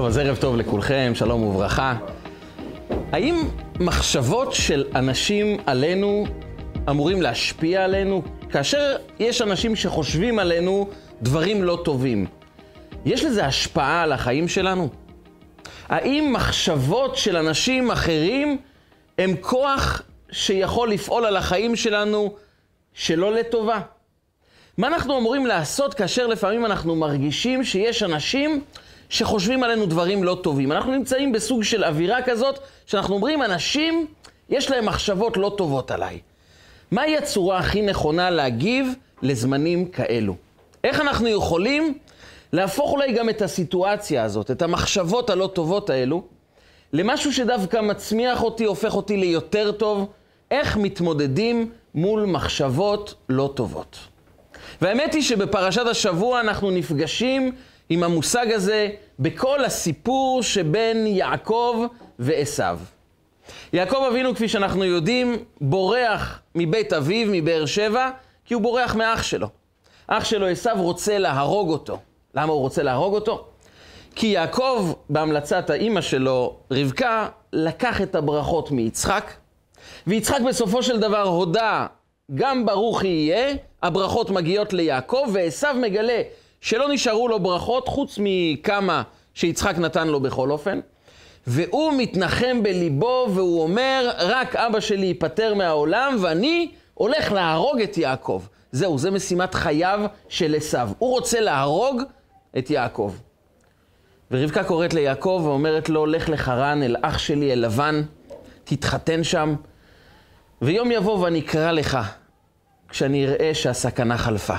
טוב, אז ערב טוב לכולכם, שלום וברכה. האם מחשבות של אנשים עלינו אמורים להשפיע עלינו? כאשר יש אנשים שחושבים עלינו דברים לא טובים, יש לזה השפעה על החיים שלנו? האם מחשבות של אנשים אחרים הם כוח שיכול לפעול על החיים שלנו שלא לטובה? מה אנחנו אמורים לעשות כאשר לפעמים אנחנו מרגישים שיש אנשים שחושבים עלינו דברים לא טובים? אנחנו נמצאים בסוג של אווירה כזאת, שאנחנו אומרים, אנשים, יש להם מחשבות לא טובות עליי. מהי הצורה הכי נכונה להגיב לזמנים כאלו? איך אנחנו יכולים להפוך אולי גם את הסיטואציה הזאת, את המחשבות הלא טובות האלו, למשהו שדווקא מצמיח אותי, הופך אותי ליותר טוב, איך מתמודדים מול מחשבות לא טובות. והאמת היא שבפרשת השבוע אנחנו נפגשים עם המושג הזה בכל הסיפור שבין יעקב ועשו. יעקב אבינו, כפי שאנחנו יודעים, בורח מבית אביו, מבאר שבע, כי הוא בורח מאח שלו. אח שלו עשו רוצה להרוג אותו. למה הוא רוצה להרוג אותו? כי יעקב, בהמלצת האימא שלו, רבקה, לקח את הברכות מיצחק, ויצחק בסופו של דבר הודה, גם ברוך יהיה, הברכות מגיעות ליעקב, ועשו מגלה שלא נשארו לו ברכות חוץ מכמה שיצחק נתן לו בכל אופן. והוא מתנחם בליבו והוא אומר, רק אבא שלי ייפטר מהעולם ואני הולך להרוג את יעקב. זהו, זה משימת חייו של עשו. הוא רוצה להרוג את יעקב. ורבקה קוראת ליעקב ואומרת לו, לך לחרן אל אח שלי, אל לבן, תתחתן שם, ויום יבוא ואני אקרא לך, כשאני אראה שהסכנה חלפה.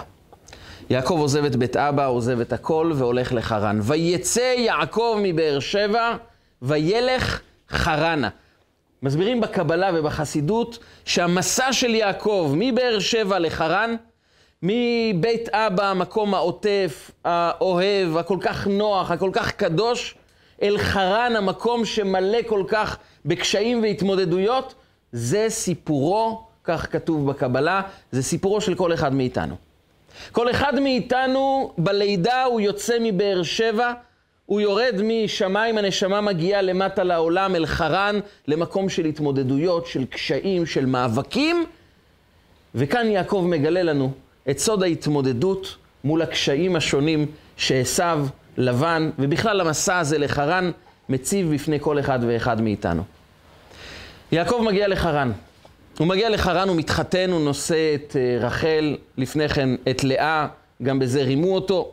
יעקב עוזב את בית אבא, עוזב את הכל והולך לחרן. ויצא יעקב מבאר שבע, וילך חרנה. מסבירים בקבלה ובחסידות שהמסע של יעקב מבאר שבע לחרן, מבית אבא, המקום העוטף, האוהב, הכל כך נוח, הכל כך קדוש, אל חרן, המקום שמלא כל כך בקשיים והתמודדויות, זה סיפורו, כך כתוב בקבלה, זה סיפורו של כל אחד מאיתנו. כל אחד מאיתנו בלידה הוא יוצא מבאר שבע, הוא יורד משמיים, הנשמה מגיעה למטה לעולם, אל חרן, למקום של התמודדויות, של קשיים, של מאבקים, וכאן יעקב מגלה לנו את סוד ההתמודדות מול הקשיים השונים שעשו, לבן, ובכלל המסע הזה לחרן, מציב בפני כל אחד ואחד מאיתנו. יעקב מגיע לחרן. הוא מגיע לחרן, הוא מתחתן, הוא נושא את אה, רחל, לפני כן את לאה, גם בזה רימו אותו.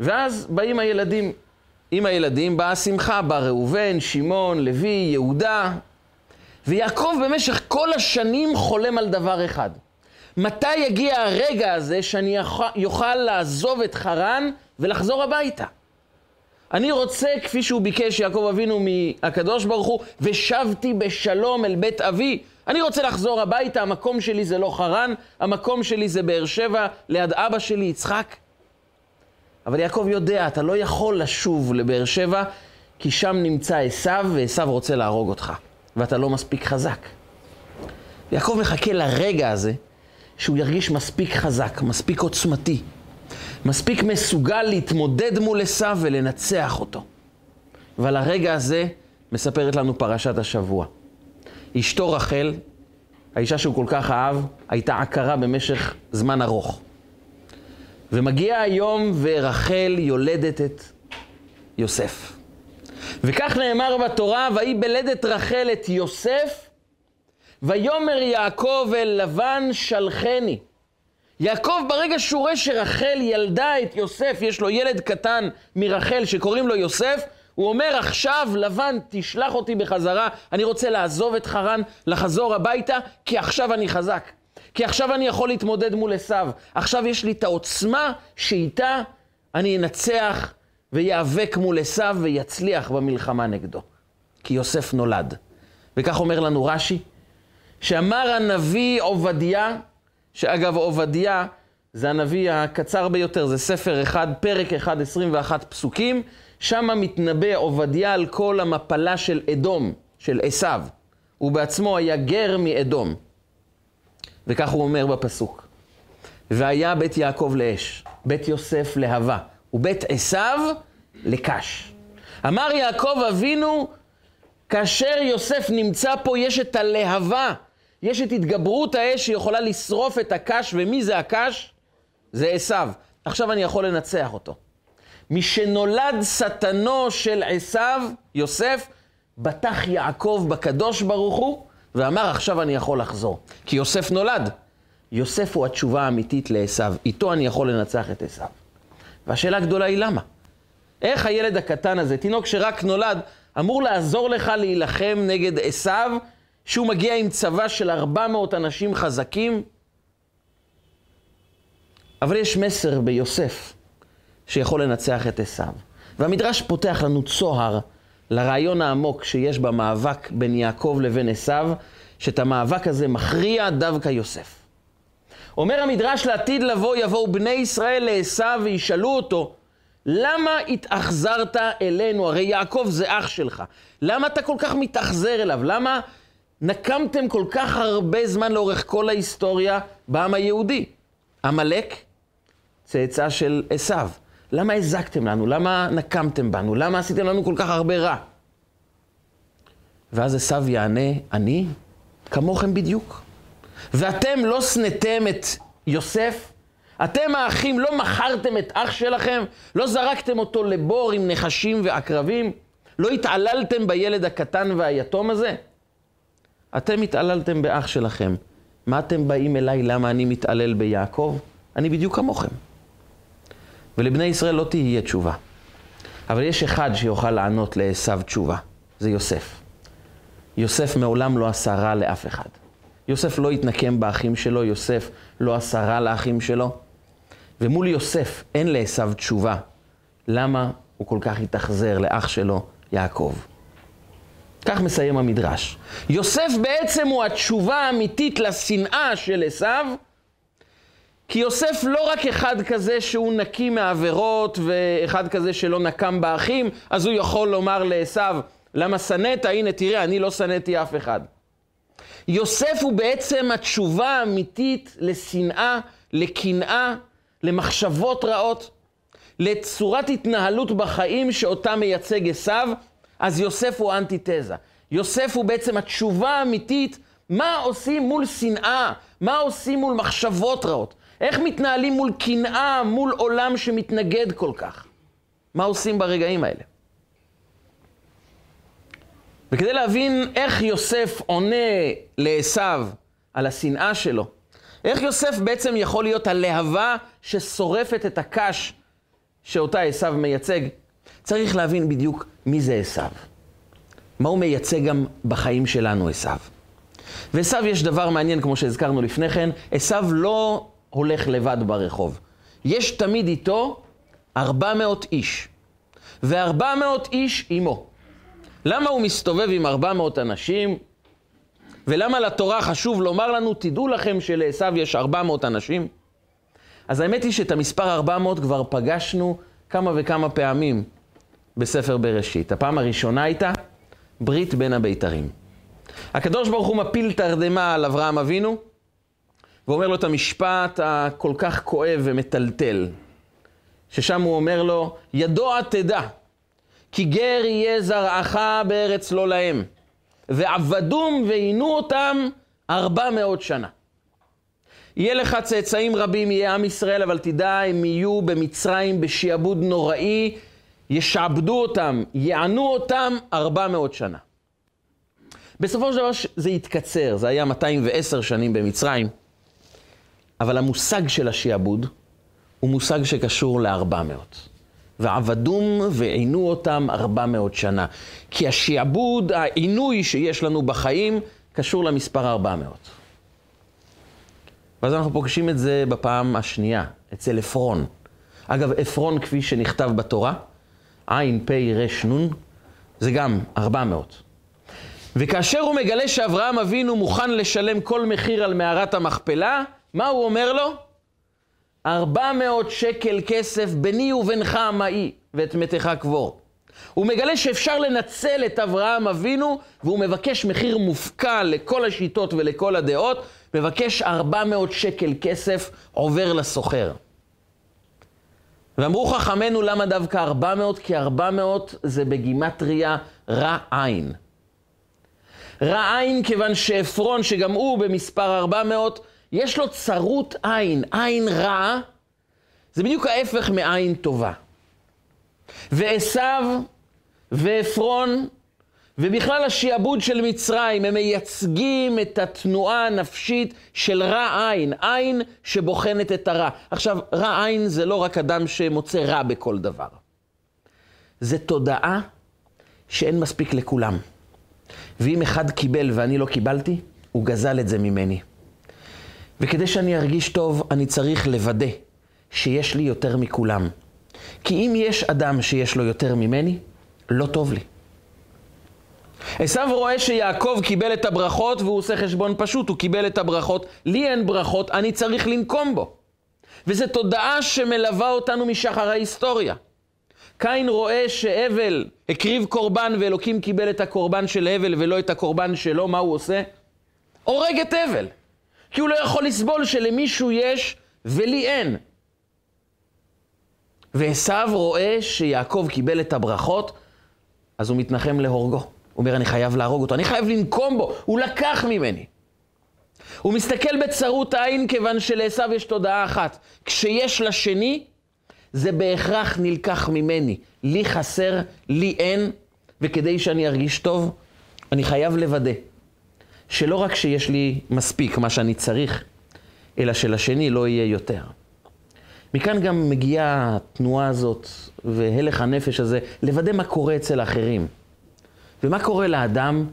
ואז באים הילדים. עם הילדים באה השמחה, בא ראובן, שמעון, לוי, יהודה. ויעקב במשך כל השנים חולם על דבר אחד. מתי יגיע הרגע הזה שאני יוכל לעזוב את חרן ולחזור הביתה? אני רוצה, כפי שהוא ביקש יעקב אבינו מהקדוש ברוך הוא, ושבתי בשלום אל בית אבי. אני רוצה לחזור הביתה, המקום שלי זה לא חרן, המקום שלי זה באר שבע, ליד אבא שלי יצחק. אבל יעקב יודע, אתה לא יכול לשוב לבאר שבע, כי שם נמצא עשיו, ועשיו רוצה להרוג אותך, ואתה לא מספיק חזק. יעקב מחכה לרגע הזה, שהוא ירגיש מספיק חזק, מספיק עוצמתי, מספיק מסוגל להתמודד מול עשיו ולנצח אותו. ועל הרגע הזה מספרת לנו פרשת השבוע. אשתו רחל, האישה שהוא כל כך אהב, הייתה עקרה במשך זמן ארוך. ומגיע היום ורחל יולדת את יוסף. וכך נאמר בתורה, ויהי בלדת רחל את יוסף, ויאמר יעקב אל לבן שלחני. יעקב ברגע שהוא רואה שרחל ילדה את יוסף, יש לו ילד קטן מרחל שקוראים לו יוסף, הוא אומר עכשיו לבן תשלח אותי בחזרה, אני רוצה לעזוב את חרן, לחזור הביתה, כי עכשיו אני חזק. כי עכשיו אני יכול להתמודד מול עשיו. עכשיו יש לי את העוצמה שאיתה אני אנצח ויאבק מול עשיו ויצליח במלחמה נגדו. כי יוסף נולד. וכך אומר לנו רש"י, שאמר הנביא עובדיה, שאגב עובדיה זה הנביא הקצר ביותר, זה ספר אחד, פרק אחד, 21 פסוקים, שם מתנבא עובדיה על כל המפלה של אדום, של עשיו. הוא בעצמו היה גר מאדום. וכך הוא אומר בפסוק. והיה בית יעקב לאש, בית יוסף להבה, ובית עשיו לקש. אמר יעקב אבינו, כאשר יוסף נמצא פה, יש את הלהבה, יש את התגברות האש שיכולה לשרוף את הקש, ומי זה הקש? זה עשיו. עכשיו אני יכול לנצח אותו. משנולד שטנו של עשיו, יוסף, בטח יעקב בקדוש ברוך הוא, ואמר עכשיו אני יכול לחזור. כי יוסף נולד. יוסף הוא התשובה האמיתית לעשיו, איתו אני יכול לנצח את עשיו. והשאלה הגדולה היא למה? איך הילד הקטן הזה, תינוק שרק נולד, אמור לעזור לך להילחם נגד עשיו, שהוא מגיע עם צבא של 400 אנשים חזקים? אבל יש מסר ביוסף שיכול לנצח את עשיו. והמדרש פותח לנו צוהר לרעיון העמוק שיש במאבק בין יעקב לבין עשיו, שאת המאבק הזה מכריע דווקא יוסף. אומר המדרש לעתיד לבוא, יבואו בני ישראל לעשיו וישאלו אותו, למה התאכזרת אלינו? הרי יעקב זה אח שלך. למה אתה כל כך מתאכזר אליו? למה נקמתם כל כך הרבה זמן לאורך כל ההיסטוריה בעם היהודי? עמלק, צאצא של עשיו. למה הזקתם לנו? למה נקמתם בנו? למה עשיתם לנו כל כך הרבה רע? ואז עשיו יענה, אני כמוכם בדיוק. ואתם לא שנאתם את יוסף? אתם האחים לא מכרתם את אח שלכם? לא זרקתם אותו לבור עם נחשים ועקרבים? לא התעללתם בילד הקטן והיתום הזה? אתם התעללתם באח שלכם. מה אתם באים אליי? למה אני מתעלל ביעקב? אני בדיוק כמוכם. ולבני ישראל לא תהיה תשובה. אבל יש אחד שיוכל לענות לעשו תשובה, זה יוסף. יוסף מעולם לא עשה רע לאף אחד. יוסף לא התנקם באחים שלו, יוסף לא עשה רע לאחים שלו. ומול יוסף אין לעשו תשובה. למה הוא כל כך התאכזר לאח שלו, יעקב? כך מסיים המדרש. יוסף בעצם הוא התשובה האמיתית לשנאה של עשיו, כי יוסף לא רק אחד כזה שהוא נקי מעבירות, ואחד כזה שלא נקם באחים, אז הוא יכול לומר לעשיו, למה שנאת? הנה תראה, אני לא שנאתי אף אחד. יוסף הוא בעצם התשובה האמיתית לשנאה, לקנאה, למחשבות רעות, לצורת התנהלות בחיים שאותה מייצג עשיו, אז יוסף הוא אנטיתזה. יוסף הוא בעצם התשובה האמיתית, מה עושים מול שנאה, מה עושים מול מחשבות רעות, איך מתנהלים מול קנאה, מול עולם שמתנגד כל כך. מה עושים ברגעים האלה? וכדי להבין איך יוסף עונה לעשו על השנאה שלו, איך יוסף בעצם יכול להיות הלהבה ששורפת את הקש שאותה עשו מייצג, צריך להבין בדיוק מי זה עשו. מה הוא מייצג גם בחיים שלנו, עשו. ועשו יש דבר מעניין, כמו שהזכרנו לפני כן, עשו לא הולך לבד ברחוב. יש תמיד איתו 400 איש, ו-400 איש עימו. למה הוא מסתובב עם 400 אנשים? ולמה לתורה חשוב לומר לנו, תדעו לכם שלעשו יש 400 אנשים? אז האמת היא שאת המספר 400 כבר פגשנו כמה וכמה פעמים בספר בראשית. הפעם הראשונה הייתה ברית בין הבית"רים. הקדוש ברוך הוא מפיל תרדמה על אברהם אבינו, ואומר לו את המשפט הכל כך כואב ומטלטל, ששם הוא אומר לו, ידוע תדע, כי גר יהיה זרעך בארץ לא להם, ועבדום ועינו אותם ארבע מאות שנה. יהיה לך צאצאים רבים, יהיה עם ישראל, אבל תדע, הם יהיו במצרים בשעבוד נוראי, ישעבדו אותם, יענו אותם ארבע מאות שנה. בסופו של דבר זה התקצר, זה היה 210 שנים במצרים, אבל המושג של השעבוד הוא מושג שקשור לארבע מאות. ועבדום ועינו אותם ארבע מאות שנה. כי השעבוד, העינוי שיש לנו בחיים, קשור למספר ארבע מאות. ואז אנחנו פוגשים את זה בפעם השנייה, אצל עפרון. אגב, עפרון כפי שנכתב בתורה, עין, פ', ר', נ', זה גם ארבע מאות. וכאשר הוא מגלה שאברהם אבינו מוכן לשלם כל מחיר על מערת המכפלה, מה הוא אומר לו? ארבע מאות שקל כסף ביני ובינך מאי, ואת מתך קבור. הוא מגלה שאפשר לנצל את אברהם אבינו, והוא מבקש מחיר מופקע לכל השיטות ולכל הדעות, מבקש ארבע מאות שקל כסף עובר לסוחר. ואמרו חכמינו למה דווקא 400? כי 400 זה בגימטריה רע עין. רע עין כיוון שעפרון, שגם הוא במספר 400, יש לו צרות עין, עין רע, זה בדיוק ההפך מעין טובה. ועשו ועפרון ובכלל השעבוד של מצרים, הם מייצגים את התנועה הנפשית של רע עין, עין שבוחנת את הרע. עכשיו, רע עין זה לא רק אדם שמוצא רע בכל דבר. זה תודעה שאין מספיק לכולם. ואם אחד קיבל ואני לא קיבלתי, הוא גזל את זה ממני. וכדי שאני ארגיש טוב, אני צריך לוודא שיש לי יותר מכולם. כי אם יש אדם שיש לו יותר ממני, לא טוב לי. עשו רואה שיעקב קיבל את הברכות והוא עושה חשבון פשוט, הוא קיבל את הברכות, לי אין ברכות, אני צריך לנקום בו. וזו תודעה שמלווה אותנו משחר ההיסטוריה. קין רואה שהבל הקריב קורבן ואלוקים קיבל את הקורבן של הבל ולא את הקורבן שלו, מה הוא עושה? הורג את הבל. כי הוא לא יכול לסבול שלמישהו יש ולי אין. ועשו רואה שיעקב קיבל את הברכות, אז הוא מתנחם להורגו. הוא אומר, אני חייב להרוג אותו, אני חייב לנקום בו, הוא לקח ממני. הוא מסתכל בצרות העין כיוון שלעשו יש תודעה אחת. כשיש לשני, זה בהכרח נלקח ממני. לי חסר, לי אין, וכדי שאני ארגיש טוב, אני חייב לוודא שלא רק שיש לי מספיק מה שאני צריך, אלא שלשני לא יהיה יותר. מכאן גם מגיעה התנועה הזאת והלך הנפש הזה, לוודא מה קורה אצל האחרים. ומה קורה לאדם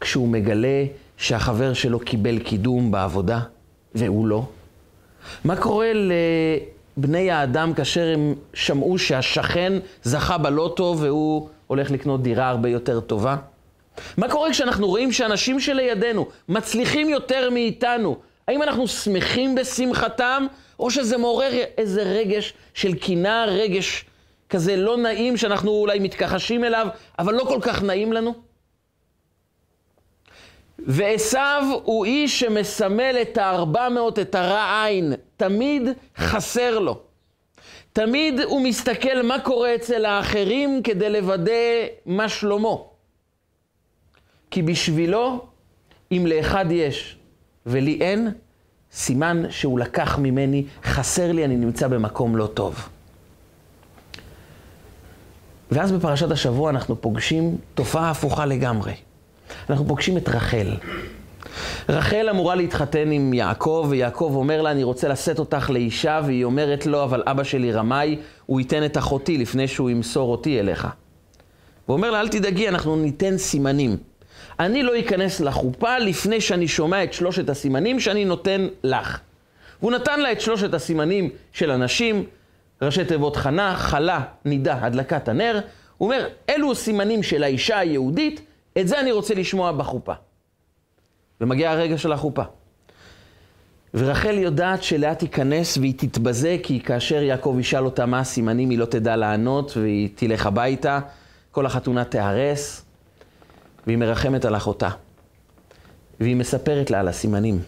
כשהוא מגלה שהחבר שלו קיבל קידום בעבודה והוא לא? מה קורה לבני האדם כאשר הם שמעו שהשכן זכה בלוטו והוא הולך לקנות דירה הרבה יותר טובה? מה קורה כשאנחנו רואים שאנשים שלידינו מצליחים יותר מאיתנו? האם אנחנו שמחים בשמחתם, או שזה מעורר איזה רגש של קינה, רגש כזה לא נעים, שאנחנו אולי מתכחשים אליו, אבל לא כל כך נעים לנו? ועשו הוא איש שמסמל את הארבע מאות, את הרע עין. תמיד חסר לו. תמיד הוא מסתכל מה קורה אצל האחרים כדי לוודא מה שלמה. כי בשבילו, אם לאחד יש ולי אין, סימן שהוא לקח ממני, חסר לי, אני נמצא במקום לא טוב. ואז בפרשת השבוע אנחנו פוגשים תופעה הפוכה לגמרי. אנחנו פוגשים את רחל. רחל אמורה להתחתן עם יעקב, ויעקב אומר לה, אני רוצה לשאת אותך לאישה, והיא אומרת לו, אבל אבא שלי רמאי, הוא ייתן את אחותי לפני שהוא ימסור אותי אליך. הוא אומר לה, אל תדאגי, אנחנו ניתן סימנים. אני לא אכנס לחופה לפני שאני שומע את שלושת הסימנים שאני נותן לך. והוא נתן לה את שלושת הסימנים של הנשים, ראשי תיבות חנה, חלה, נידה, הדלקת הנר. הוא אומר, אלו סימנים של האישה היהודית, את זה אני רוצה לשמוע בחופה. ומגיע הרגע של החופה. ורחל יודעת שלאה תיכנס והיא תתבזה, כי כאשר יעקב ישאל אותה מה הסימנים, היא לא תדע לענות, והיא תלך הביתה, כל החתונה תיהרס, והיא מרחמת על אחותה. והיא מספרת לה על הסימנים.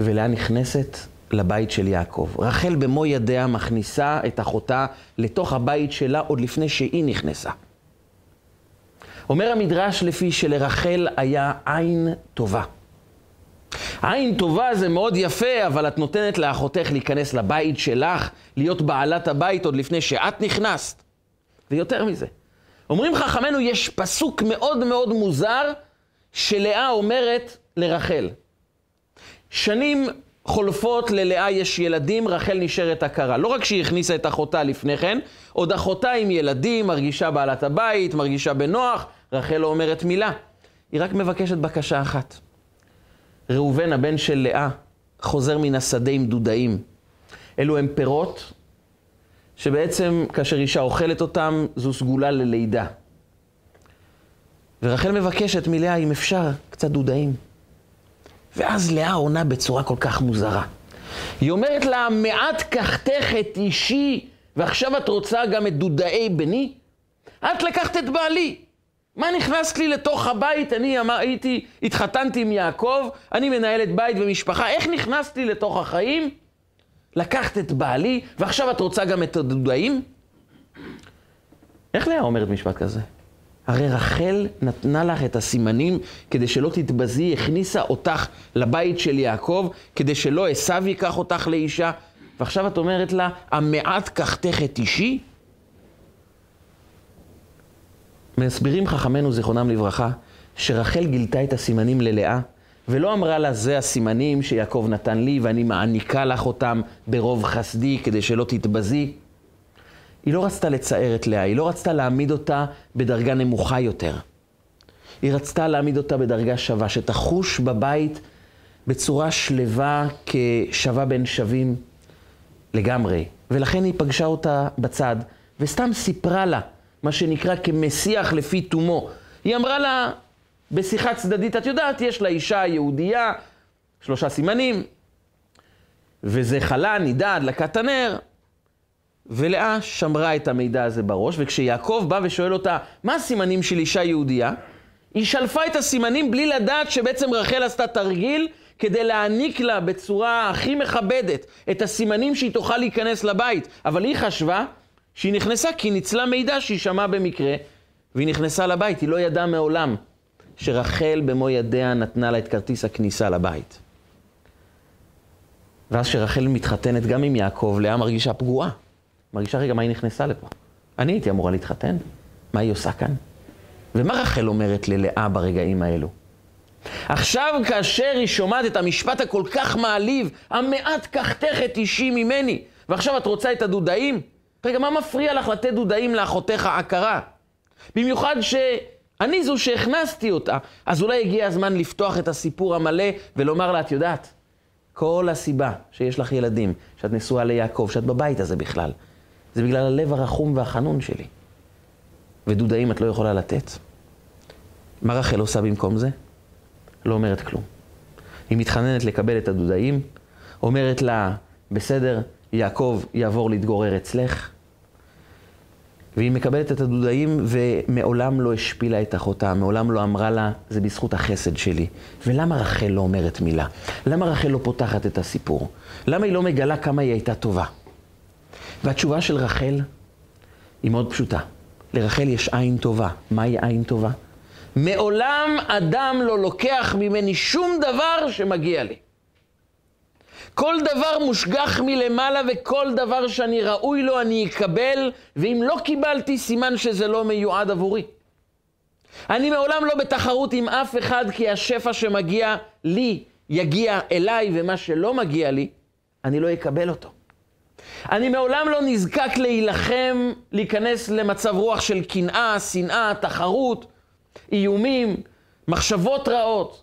ולאה נכנסת לבית של יעקב. רחל במו ידיה מכניסה את אחותה לתוך הבית שלה עוד לפני שהיא נכנסה. אומר המדרש לפי שלרחל היה עין טובה. עין טובה זה מאוד יפה, אבל את נותנת לאחותך להיכנס לבית שלך, להיות בעלת הבית עוד לפני שאת נכנסת. ויותר מזה, אומרים חכמינו, יש פסוק מאוד מאוד מוזר שלאה אומרת לרחל. שנים חולפות, ללאה יש ילדים, רחל נשארת עקרה. לא רק שהיא הכניסה את אחותה לפני כן, עוד אחותה עם ילדים, מרגישה בעלת הבית, מרגישה בנוח, רחל לא אומרת מילה. היא רק מבקשת בקשה אחת. ראובן, הבן של לאה, חוזר מן השדה עם דודאים. אלו הם פירות שבעצם כאשר אישה אוכלת אותם, זו סגולה ללידה. ורחל מבקשת מלאה, אם אפשר, קצת דודאים. ואז לאה עונה בצורה כל כך מוזרה. היא אומרת לה, מעט קחתך את אישי, ועכשיו את רוצה גם את דודאי בני? את לקחת את בעלי. מה נכנסת לי לתוך הבית? אני הייתי, התחתנתי עם יעקב, אני מנהלת בית ומשפחה, איך נכנסת לי לתוך החיים? לקחת את בעלי, ועכשיו את רוצה גם את הדודאים? איך לאה אומרת משפט כזה? הרי רחל נתנה לך את הסימנים כדי שלא תתבזי, הכניסה אותך לבית של יעקב, כדי שלא עשו ייקח אותך לאישה, ועכשיו את אומרת לה, המעט קחתך את אישי? מסבירים חכמינו, זיכרונם לברכה, שרחל גילתה את הסימנים ללאה, ולא אמרה לה, זה הסימנים שיעקב נתן לי, ואני מעניקה לך אותם ברוב חסדי, כדי שלא תתבזי. היא לא רצתה לצער את לאה, היא לא רצתה להעמיד אותה בדרגה נמוכה יותר. היא רצתה להעמיד אותה בדרגה שווה, שתחוש בבית בצורה שלווה כשווה בין שווים לגמרי. ולכן היא פגשה אותה בצד, וסתם סיפרה לה, מה שנקרא כמשיח לפי תומו. היא אמרה לה בשיחה צדדית, את יודעת, יש לאישה יהודייה שלושה סימנים, וזה חלה, נידה, הדלקת הנר, ולאה שמרה את המידע הזה בראש, וכשיעקב בא ושואל אותה, מה הסימנים של אישה יהודייה? היא שלפה את הסימנים בלי לדעת שבעצם רחל עשתה תרגיל כדי להעניק לה בצורה הכי מכבדת את הסימנים שהיא תוכל להיכנס לבית. אבל היא חשבה שהיא נכנסה כי ניצלה מידע שהיא שמעה במקרה, והיא נכנסה לבית, היא לא ידעה מעולם שרחל במו ידיה נתנה לה את כרטיס הכניסה לבית. ואז כשרחל מתחתנת גם עם יעקב, לאה מרגישה פגועה. מרגישה רגע מה היא נכנסה לפה. אני הייתי אמורה להתחתן, מה היא עושה כאן? ומה רחל אומרת ללאה ברגעים האלו? עכשיו כאשר היא שומעת את המשפט הכל כך מעליב, המעט קחתך את אישי ממני, ועכשיו את רוצה את הדודאים? רגע, מה מפריע לך לתת דודאים לאחותיך עקרה? במיוחד שאני זו שהכנסתי אותה, אז אולי הגיע הזמן לפתוח את הסיפור המלא ולומר לה, את יודעת, כל הסיבה שיש לך ילדים, שאת נשואה ליעקב, שאת בבית הזה בכלל, זה בגלל הלב הרחום והחנון שלי. ודודאים את לא יכולה לתת. מה רחל עושה במקום זה? לא אומרת כלום. היא מתחננת לקבל את הדודאים, אומרת לה, בסדר, יעקב יעבור להתגורר אצלך. והיא מקבלת את הדודאים ומעולם לא השפילה את אחותה, מעולם לא אמרה לה, זה בזכות החסד שלי. ולמה רחל לא אומרת מילה? למה רחל לא פותחת את הסיפור? למה היא לא מגלה כמה היא הייתה טובה? והתשובה של רחל היא מאוד פשוטה. לרחל יש עין טובה. מהי עין טובה? מעולם אדם לא לוקח ממני שום דבר שמגיע לי. כל דבר מושגח מלמעלה וכל דבר שאני ראוי לו אני אקבל, ואם לא קיבלתי, סימן שזה לא מיועד עבורי. אני מעולם לא בתחרות עם אף אחד, כי השפע שמגיע לי יגיע אליי, ומה שלא מגיע לי, אני לא אקבל אותו. אני מעולם לא נזקק להילחם, להיכנס למצב רוח של קנאה, שנאה, תחרות, איומים, מחשבות רעות,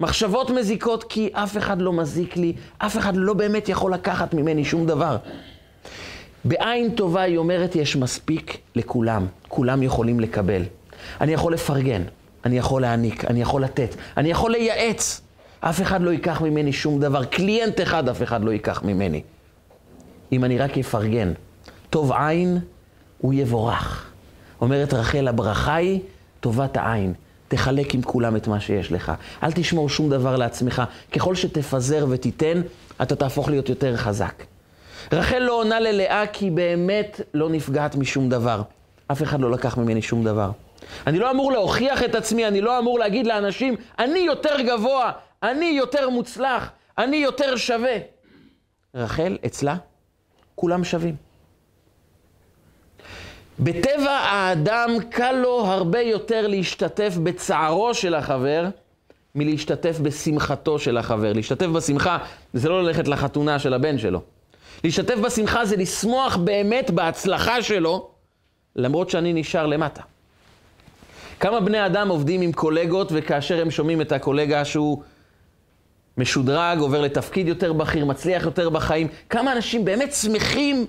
מחשבות מזיקות, כי אף אחד לא מזיק לי, אף אחד לא באמת יכול לקחת ממני שום דבר. בעין טובה היא אומרת, יש מספיק לכולם, כולם יכולים לקבל. אני יכול לפרגן, אני יכול להעניק, אני יכול לתת, אני יכול לייעץ. אף אחד לא ייקח ממני שום דבר, קליינט אחד אף אחד לא ייקח ממני. אם אני רק אפרגן. טוב עין, הוא יבורך. אומרת רחל, הברכה היא טובת העין. תחלק עם כולם את מה שיש לך. אל תשמור שום דבר לעצמך. ככל שתפזר ותיתן, אתה תהפוך להיות יותר חזק. רחל לא עונה ללאה כי באמת לא נפגעת משום דבר. אף אחד לא לקח ממני שום דבר. אני לא אמור להוכיח את עצמי, אני לא אמור להגיד לאנשים, אני יותר גבוה, אני יותר מוצלח, אני יותר שווה. רחל, אצלה, כולם שווים. בטבע האדם קל לו הרבה יותר להשתתף בצערו של החבר מלהשתתף בשמחתו של החבר. להשתתף בשמחה זה לא ללכת לחתונה של הבן שלו. להשתתף בשמחה זה לשמוח באמת בהצלחה שלו, למרות שאני נשאר למטה. כמה בני אדם עובדים עם קולגות, וכאשר הם שומעים את הקולגה שהוא משודרג, עובר לתפקיד יותר בכיר, מצליח יותר בחיים, כמה אנשים באמת שמחים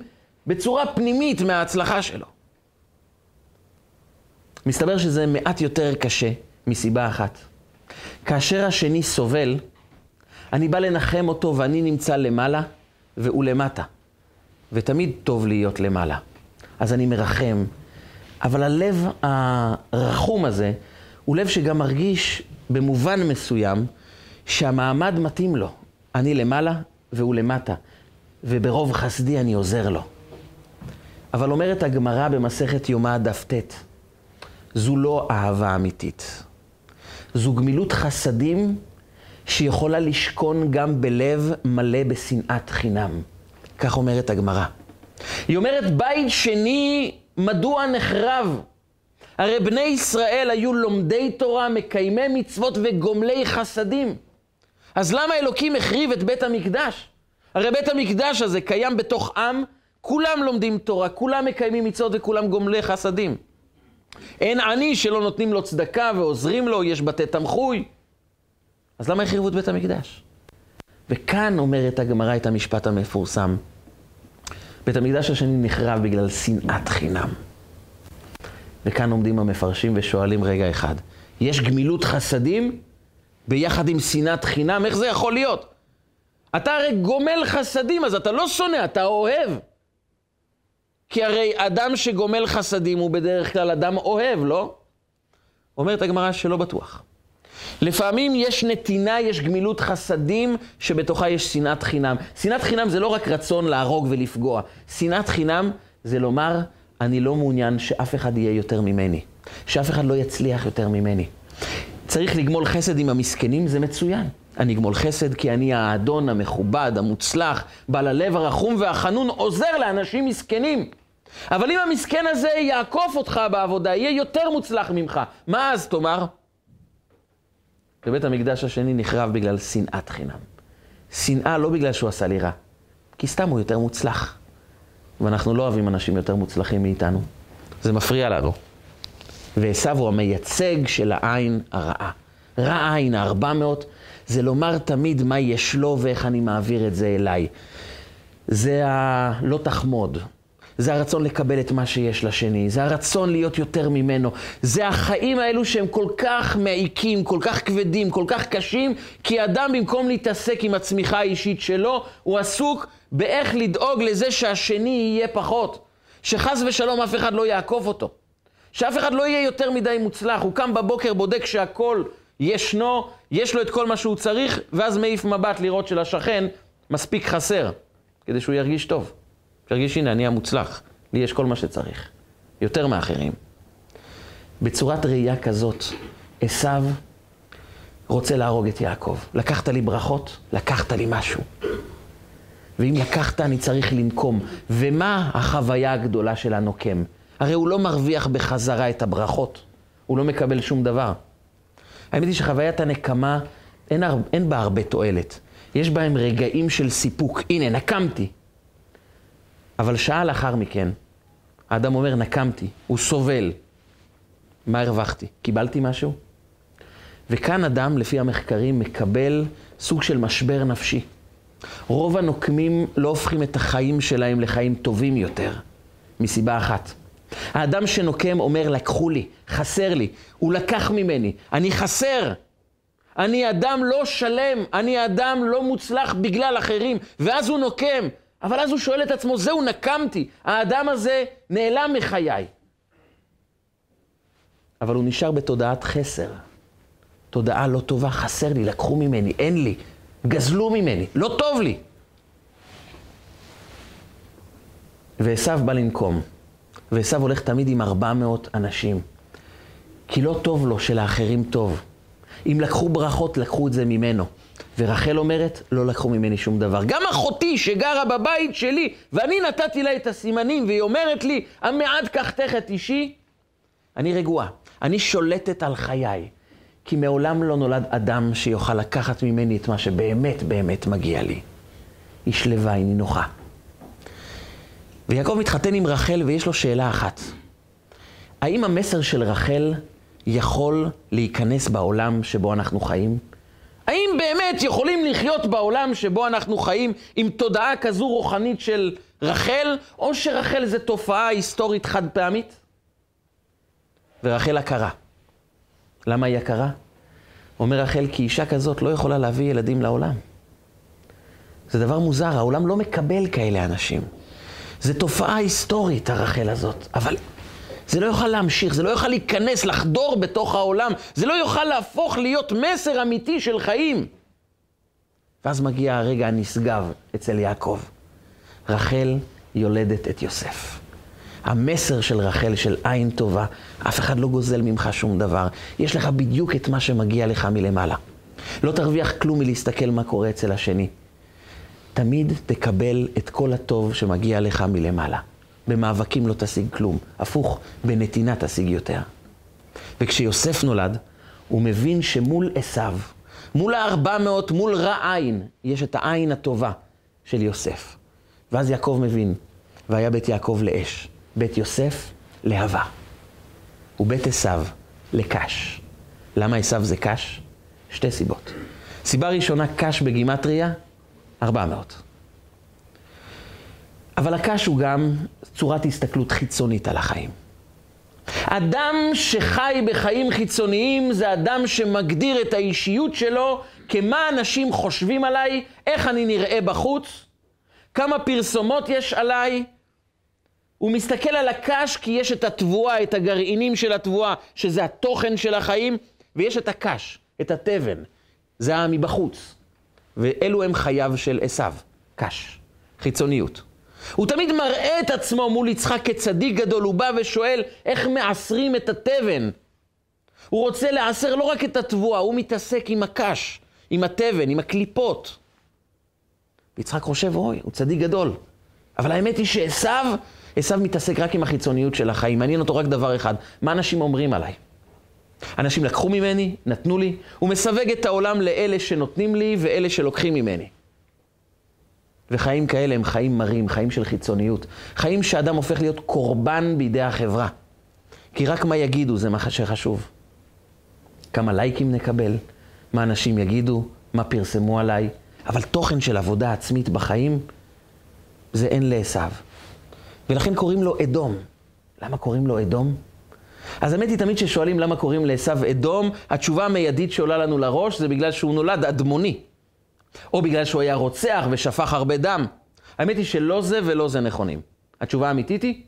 בצורה פנימית מההצלחה שלו. מסתבר שזה מעט יותר קשה מסיבה אחת. כאשר השני סובל, אני בא לנחם אותו ואני נמצא למעלה והוא למטה. ותמיד טוב להיות למעלה. אז אני מרחם. אבל הלב הרחום הזה הוא לב שגם מרגיש במובן מסוים שהמעמד מתאים לו. אני למעלה והוא למטה. וברוב חסדי אני עוזר לו. אבל אומרת הגמרא במסכת יומא דף ט', זו לא אהבה אמיתית. זו גמילות חסדים שיכולה לשכון גם בלב מלא בשנאת חינם. כך אומרת הגמרא. היא אומרת, בית שני, מדוע נחרב? הרי בני ישראל היו לומדי תורה, מקיימי מצוות וגומלי חסדים. אז למה אלוקים החריב את בית המקדש? הרי בית המקדש הזה קיים בתוך עם, כולם לומדים תורה, כולם מקיימים מצוות וכולם גומלי חסדים. אין עני שלא נותנים לו צדקה ועוזרים לו, יש בתי תמחוי. אז למה החריבו את בית המקדש? וכאן אומרת הגמרא את המשפט המפורסם. בית המקדש השני נחרב בגלל שנאת חינם. וכאן עומדים המפרשים ושואלים רגע אחד, יש גמילות חסדים ביחד עם שנאת חינם? איך זה יכול להיות? אתה הרי גומל חסדים, אז אתה לא שונא, אתה אוהב. כי הרי אדם שגומל חסדים הוא בדרך כלל אדם אוהב, לא? אומרת הגמרא שלא בטוח. לפעמים יש נתינה, יש גמילות חסדים, שבתוכה יש שנאת חינם. שנאת חינם זה לא רק רצון להרוג ולפגוע. שנאת חינם זה לומר, אני לא מעוניין שאף אחד יהיה יותר ממני. שאף אחד לא יצליח יותר ממני. צריך לגמול חסד עם המסכנים, זה מצוין. אני אגמול חסד כי אני האדון המכובד, המוצלח, בעל הלב הרחום והחנון, עוזר לאנשים מסכנים. אבל אם המסכן הזה יעקוף אותך בעבודה, יהיה יותר מוצלח ממך, מה אז תאמר? ובית המקדש השני נחרב בגלל שנאת חינם. שנאה לא בגלל שהוא עשה לי רע, כי סתם הוא יותר מוצלח. ואנחנו לא אוהבים אנשים יותר מוצלחים מאיתנו. זה מפריע לנו. ועשו הוא המייצג של העין הרעה. רע עין, הארבע מאות, זה לומר תמיד מה יש לו ואיך אני מעביר את זה אליי. זה הלא תחמוד, זה הרצון לקבל את מה שיש לשני, זה הרצון להיות יותר ממנו. זה החיים האלו שהם כל כך מעיקים, כל כך כבדים, כל כך קשים, כי אדם במקום להתעסק עם הצמיחה האישית שלו, הוא עסוק באיך לדאוג לזה שהשני יהיה פחות. שחס ושלום אף אחד לא יעקוף אותו. שאף אחד לא יהיה יותר מדי מוצלח. הוא קם בבוקר, בודק שהכל ישנו, יש לו את כל מה שהוא צריך, ואז מעיף מבט לראות שלשכן מספיק חסר, כדי שהוא ירגיש טוב. שירגיש, הנה, אני המוצלח, לי יש כל מה שצריך, יותר מאחרים. בצורת ראייה כזאת, עשו רוצה להרוג את יעקב. לקחת לי ברכות, לקחת לי משהו. ואם לקחת, אני צריך לנקום. ומה החוויה הגדולה של הנוקם? הרי הוא לא מרוויח בחזרה את הברכות, הוא לא מקבל שום דבר. האמת היא שחוויית הנקמה, אין, הר... אין בה הרבה תועלת. יש בהם רגעים של סיפוק. הנה, נקמתי. אבל שעה לאחר מכן, האדם אומר, נקמתי, הוא סובל. מה הרווחתי? קיבלתי משהו? וכאן אדם, לפי המחקרים, מקבל סוג של משבר נפשי. רוב הנוקמים לא הופכים את החיים שלהם לחיים טובים יותר, מסיבה אחת. האדם שנוקם אומר, לקחו לי, חסר לי, הוא לקח ממני, אני חסר. אני אדם לא שלם, אני אדם לא מוצלח בגלל אחרים, ואז הוא נוקם. אבל אז הוא שואל את עצמו, זהו, נקמתי, האדם הזה נעלם מחיי. אבל הוא נשאר בתודעת חסר. תודעה לא טובה, חסר לי, לקחו ממני, אין לי, גזלו ממני, לא טוב לי. ועשו בא לנקום. ועשו הולך תמיד עם 400 אנשים. כי לא טוב לו שלאחרים טוב. אם לקחו ברכות, לקחו את זה ממנו. ורחל אומרת, לא לקחו ממני שום דבר. גם אחותי שגרה בבית שלי, ואני נתתי לה את הסימנים, והיא אומרת לי, המעט קחתך את אישי, אני רגועה. אני שולטת על חיי. כי מעולם לא נולד אדם שיוכל לקחת ממני את מה שבאמת באמת מגיע לי. היא שלווה, היא נינוחה. ויעקב מתחתן עם רחל ויש לו שאלה אחת. האם המסר של רחל יכול להיכנס בעולם שבו אנחנו חיים? האם באמת יכולים לחיות בעולם שבו אנחנו חיים עם תודעה כזו רוחנית של רחל, או שרחל זה תופעה היסטורית חד פעמית? ורחל הכרה. למה היא הכרה? אומר רחל, כי אישה כזאת לא יכולה להביא ילדים לעולם. זה דבר מוזר, העולם לא מקבל כאלה אנשים. זו תופעה היסטורית, הרחל הזאת, אבל זה לא יוכל להמשיך, זה לא יוכל להיכנס, לחדור בתוך העולם, זה לא יוכל להפוך להיות מסר אמיתי של חיים. ואז מגיע הרגע הנשגב אצל יעקב. רחל יולדת את יוסף. המסר של רחל, של עין טובה, אף אחד לא גוזל ממך שום דבר. יש לך בדיוק את מה שמגיע לך מלמעלה. לא תרוויח כלום מלהסתכל מה קורה אצל השני. תמיד תקבל את כל הטוב שמגיע לך מלמעלה. במאבקים לא תשיג כלום. הפוך, בנתינה תשיג יותר. וכשיוסף נולד, הוא מבין שמול עשיו, מול הארבע מאות, מול רע עין, יש את העין הטובה של יוסף. ואז יעקב מבין, והיה בית יעקב לאש, בית יוסף להבה, ובית עשיו לקש. למה עשיו זה קש? שתי סיבות. סיבה ראשונה, קש בגימטריה, 400. אבל הקש הוא גם צורת הסתכלות חיצונית על החיים. אדם שחי בחיים חיצוניים זה אדם שמגדיר את האישיות שלו כמה אנשים חושבים עליי, איך אני נראה בחוץ, כמה פרסומות יש עליי. הוא מסתכל על הקש כי יש את התבואה, את הגרעינים של התבואה, שזה התוכן של החיים, ויש את הקש, את התבן, זה המבחוץ. ואלו הם חייו של עשיו, קש, חיצוניות. הוא תמיד מראה את עצמו מול יצחק כצדיק גדול, הוא בא ושואל איך מעשרים את התבן. הוא רוצה לעשר לא רק את התבואה, הוא מתעסק עם הקש, עם התבן, עם הקליפות. ויצחק חושב, אוי, הוא צדיק גדול. אבל האמת היא שעשו, עשו מתעסק רק עם החיצוניות של החיים, מעניין אותו רק דבר אחד, מה אנשים אומרים עליי? אנשים לקחו ממני, נתנו לי, הוא מסווג את העולם לאלה שנותנים לי ואלה שלוקחים ממני. וחיים כאלה הם חיים מרים, חיים של חיצוניות. חיים שאדם הופך להיות קורבן בידי החברה. כי רק מה יגידו זה מה שחשוב. כמה לייקים נקבל, מה אנשים יגידו, מה פרסמו עליי, אבל תוכן של עבודה עצמית בחיים, זה אין לעשו. ולכן קוראים לו אדום. למה קוראים לו אדום? אז האמת היא, תמיד כששואלים למה קוראים לעשו אדום, התשובה המיידית שעולה לנו לראש זה בגלל שהוא נולד אדמוני. או בגלל שהוא היה רוצח ושפך הרבה דם. האמת היא שלא זה ולא זה נכונים. התשובה האמיתית היא,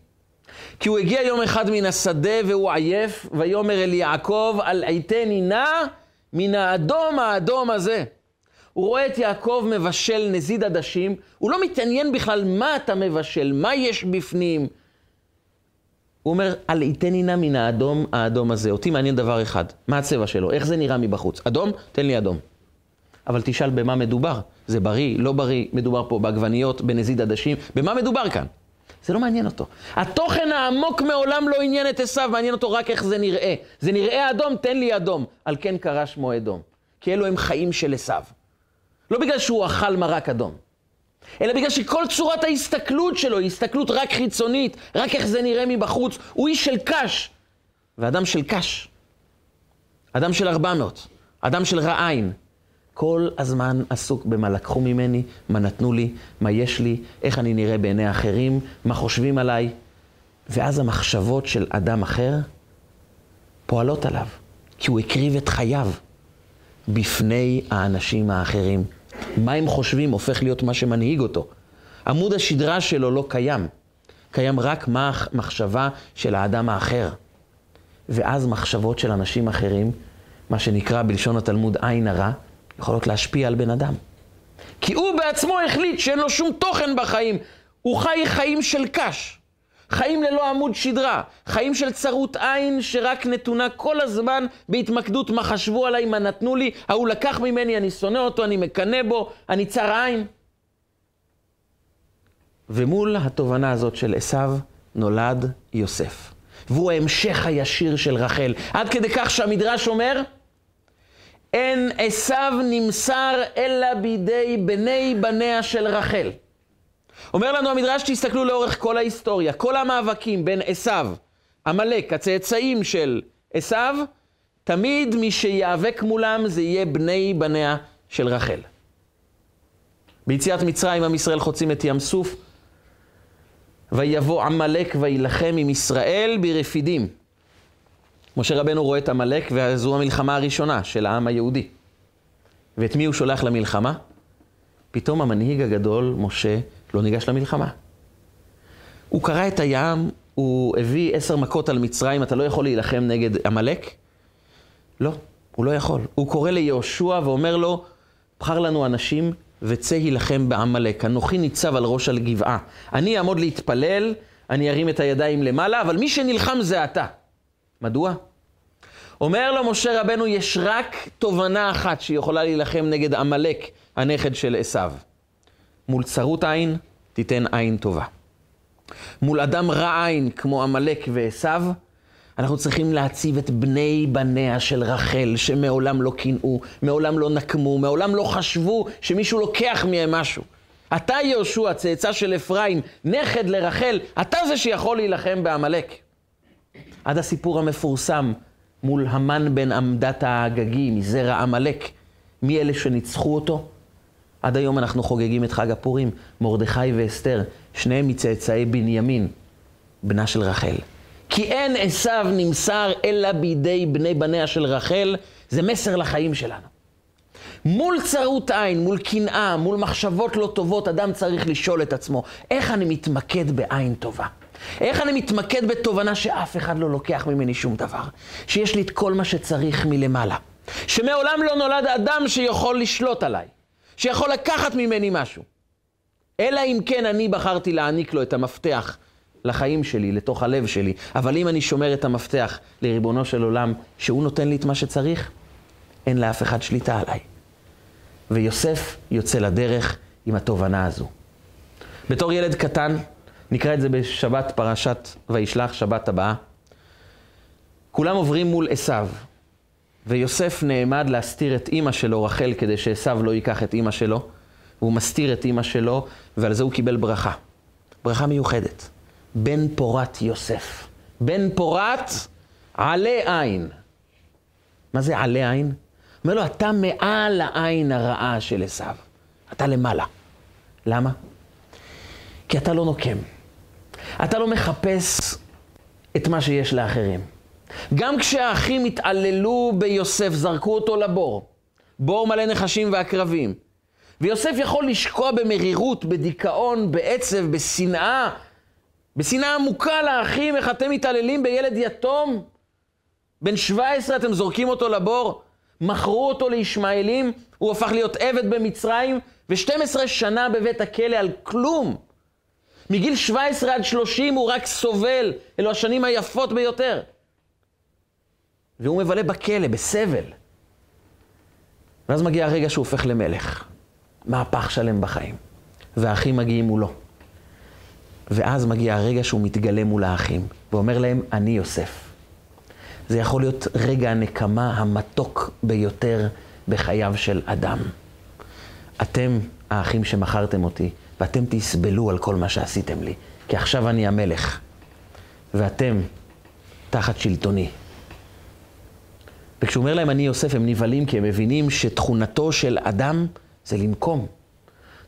כי הוא הגיע יום אחד מן השדה והוא עייף, ויאמר אל יעקב, אל עיתני נא מן האדום האדום הזה. הוא רואה את יעקב מבשל נזיד עדשים, הוא לא מתעניין בכלל מה אתה מבשל, מה יש בפנים. הוא אומר, אל עיתני נא מן האדום האדום הזה. אותי מעניין דבר אחד, מה הצבע שלו, איך זה נראה מבחוץ. אדום? תן לי אדום. אבל תשאל במה מדובר. זה בריא, לא בריא, מדובר פה בעגבניות, בנזיד עדשים, במה מדובר כאן? זה לא מעניין אותו. התוכן העמוק מעולם לא עניין את עשיו, מעניין אותו רק איך זה נראה. זה נראה אדום, תן לי אדום. על כן קרא שמו אדום. כי אלו הם חיים של עשיו. לא בגלל שהוא אכל מרק אדום, אלא בגלל שכל צורת ההסתכלות שלו היא הסתכלות רק חיצונית, רק איך זה נראה מבחוץ. הוא איש של קש, ואדם של קש. אדם של ארבע מאות, אדם של רעין, כל הזמן עסוק במה לקחו ממני, מה נתנו לי, מה יש לי, איך אני נראה בעיני אחרים, מה חושבים עליי. ואז המחשבות של אדם אחר פועלות עליו, כי הוא הקריב את חייו בפני האנשים האחרים. מה הם חושבים הופך להיות מה שמנהיג אותו. עמוד השדרה שלו לא קיים, קיים רק מה המחשבה של האדם האחר. ואז מחשבות של אנשים אחרים, מה שנקרא בלשון התלמוד עין הרע, יכולות להשפיע על בן אדם. כי הוא בעצמו החליט שאין לו שום תוכן בחיים. הוא חי חיים של קש, חיים ללא עמוד שדרה, חיים של צרות עין שרק נתונה כל הזמן בהתמקדות מה חשבו עליי, מה נתנו לי, ההוא לקח ממני, אני שונא אותו, אני מקנא בו, אני צר עין. ומול התובנה הזאת של עשיו נולד יוסף. והוא ההמשך הישיר של רחל. עד כדי כך שהמדרש אומר, אין עשיו נמסר אלא בידי בני בניה של רחל. אומר לנו המדרש, תסתכלו לאורך כל ההיסטוריה, כל המאבקים בין עשיו, עמלק, הצאצאים של עשיו, תמיד מי שיאבק מולם זה יהיה בני בניה של רחל. ביציאת מצרים עם ישראל חוצים את ים סוף, ויבוא עמלק ויילחם עם ישראל ברפידים. משה רבנו רואה את עמלק, וזו המלחמה הראשונה של העם היהודי. ואת מי הוא שולח למלחמה? פתאום המנהיג הגדול, משה, לא ניגש למלחמה. הוא קרא את הים, הוא הביא עשר מכות על מצרים, אתה לא יכול להילחם נגד עמלק? לא, הוא לא יכול. הוא קורא ליהושע ואומר לו, בחר לנו אנשים וצא הילחם בעמלק. אנוכי ניצב על ראש הגבעה. אני אעמוד להתפלל, אני ארים את הידיים למעלה, אבל מי שנלחם זה אתה. מדוע? אומר לו משה רבנו, יש רק תובנה אחת שיכולה להילחם נגד עמלק, הנכד של עשיו. מול צרות עין, תיתן עין טובה. מול אדם רע עין כמו עמלק ועשיו, אנחנו צריכים להציב את בני בניה של רחל, שמעולם לא קינאו, מעולם לא נקמו, מעולם לא חשבו שמישהו לוקח מהם משהו. אתה יהושע, צאצא של אפרים, נכד לרחל, אתה זה שיכול להילחם בעמלק. עד הסיפור המפורסם מול המן בן עמדת האגגי, מזרע עמלק, מי אלה שניצחו אותו? עד היום אנחנו חוגגים את חג הפורים, מרדכי ואסתר, שניהם מצאצאי בנימין, בנה של רחל. כי אין עשיו נמסר אלא בידי בני בניה של רחל, זה מסר לחיים שלנו. מול צרות עין, מול קנאה, מול מחשבות לא טובות, אדם צריך לשאול את עצמו, איך אני מתמקד בעין טובה? איך אני מתמקד בתובנה שאף אחד לא לוקח ממני שום דבר? שיש לי את כל מה שצריך מלמעלה. שמעולם לא נולד אדם שיכול לשלוט עליי, שיכול לקחת ממני משהו. אלא אם כן אני בחרתי להעניק לו את המפתח לחיים שלי, לתוך הלב שלי. אבל אם אני שומר את המפתח לריבונו של עולם, שהוא נותן לי את מה שצריך, אין לאף אחד שליטה עליי. ויוסף יוצא לדרך עם התובנה הזו. בתור ילד קטן, נקרא את זה בשבת פרשת וישלח, שבת הבאה, כולם עוברים מול עשיו, ויוסף נעמד להסתיר את אימא שלו, רחל, כדי שעשיו לא ייקח את אימא שלו, והוא מסתיר את אימא שלו, ועל זה הוא קיבל ברכה. ברכה מיוחדת. בן פורת יוסף. בן פורת עלה עין. מה זה עלה עין? אומר לו, אתה מעל העין הרעה של עשיו. אתה למעלה. למה? כי אתה לא נוקם. אתה לא מחפש את מה שיש לאחרים. גם כשהאחים התעללו ביוסף, זרקו אותו לבור. בור מלא נחשים ועקרבים. ויוסף יכול לשקוע במרירות, בדיכאון, בעצב, בשנאה, בשנאה עמוקה לאחים, איך אתם מתעללים בילד יתום? בן 17 אתם זורקים אותו לבור? מכרו אותו לישמעאלים, הוא הפך להיות עבד במצרים, ו-12 שנה בבית הכלא על כלום. מגיל 17 עד 30 הוא רק סובל, אלו השנים היפות ביותר. והוא מבלה בכלא, בסבל. ואז מגיע הרגע שהוא הופך למלך. מהפך שלם בחיים. והאחים מגיעים מולו. ואז מגיע הרגע שהוא מתגלה מול האחים, ואומר להם, אני יוסף. זה יכול להיות רגע הנקמה המתוק ביותר בחייו של אדם. אתם האחים שמכרתם אותי, ואתם תסבלו על כל מה שעשיתם לי, כי עכשיו אני המלך, ואתם תחת שלטוני. וכשהוא אומר להם אני יוסף, הם נבהלים כי הם מבינים שתכונתו של אדם זה לנקום.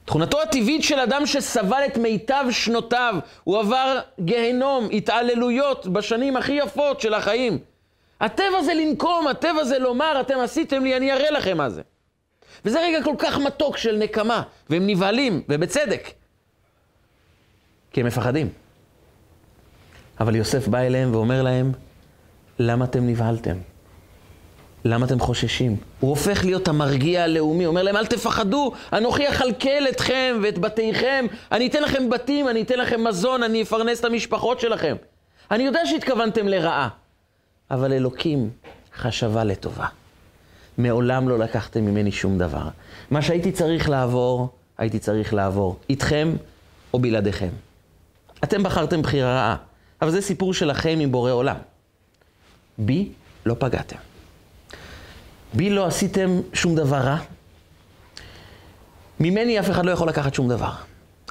תכונתו הטבעית של אדם שסבל את מיטב שנותיו, הוא עבר גיהנום, התעללויות בשנים הכי יפות של החיים. הטבע זה לנקום, הטבע זה לומר, אתם עשיתם לי, אני אראה לכם מה זה. וזה רגע כל כך מתוק של נקמה, והם נבהלים, ובצדק. כי הם מפחדים. אבל יוסף בא אליהם ואומר להם, למה אתם נבהלתם? למה אתם חוששים? הוא הופך להיות המרגיע הלאומי, אומר להם, אל תפחדו, אנוכי אכלכל אתכם ואת בתיכם, אני אתן לכם בתים, אני אתן לכם מזון, אני אפרנס את המשפחות שלכם. אני יודע שהתכוונתם לרעה, אבל אלוקים חשבה לטובה. מעולם לא לקחתם ממני שום דבר. מה שהייתי צריך לעבור, הייתי צריך לעבור. איתכם או בלעדיכם. אתם בחרתם בחירה רעה, אבל זה סיפור שלכם עם בורא עולם. בי לא פגעתם. בי לא עשיתם שום דבר רע. ממני אף אחד לא יכול לקחת שום דבר.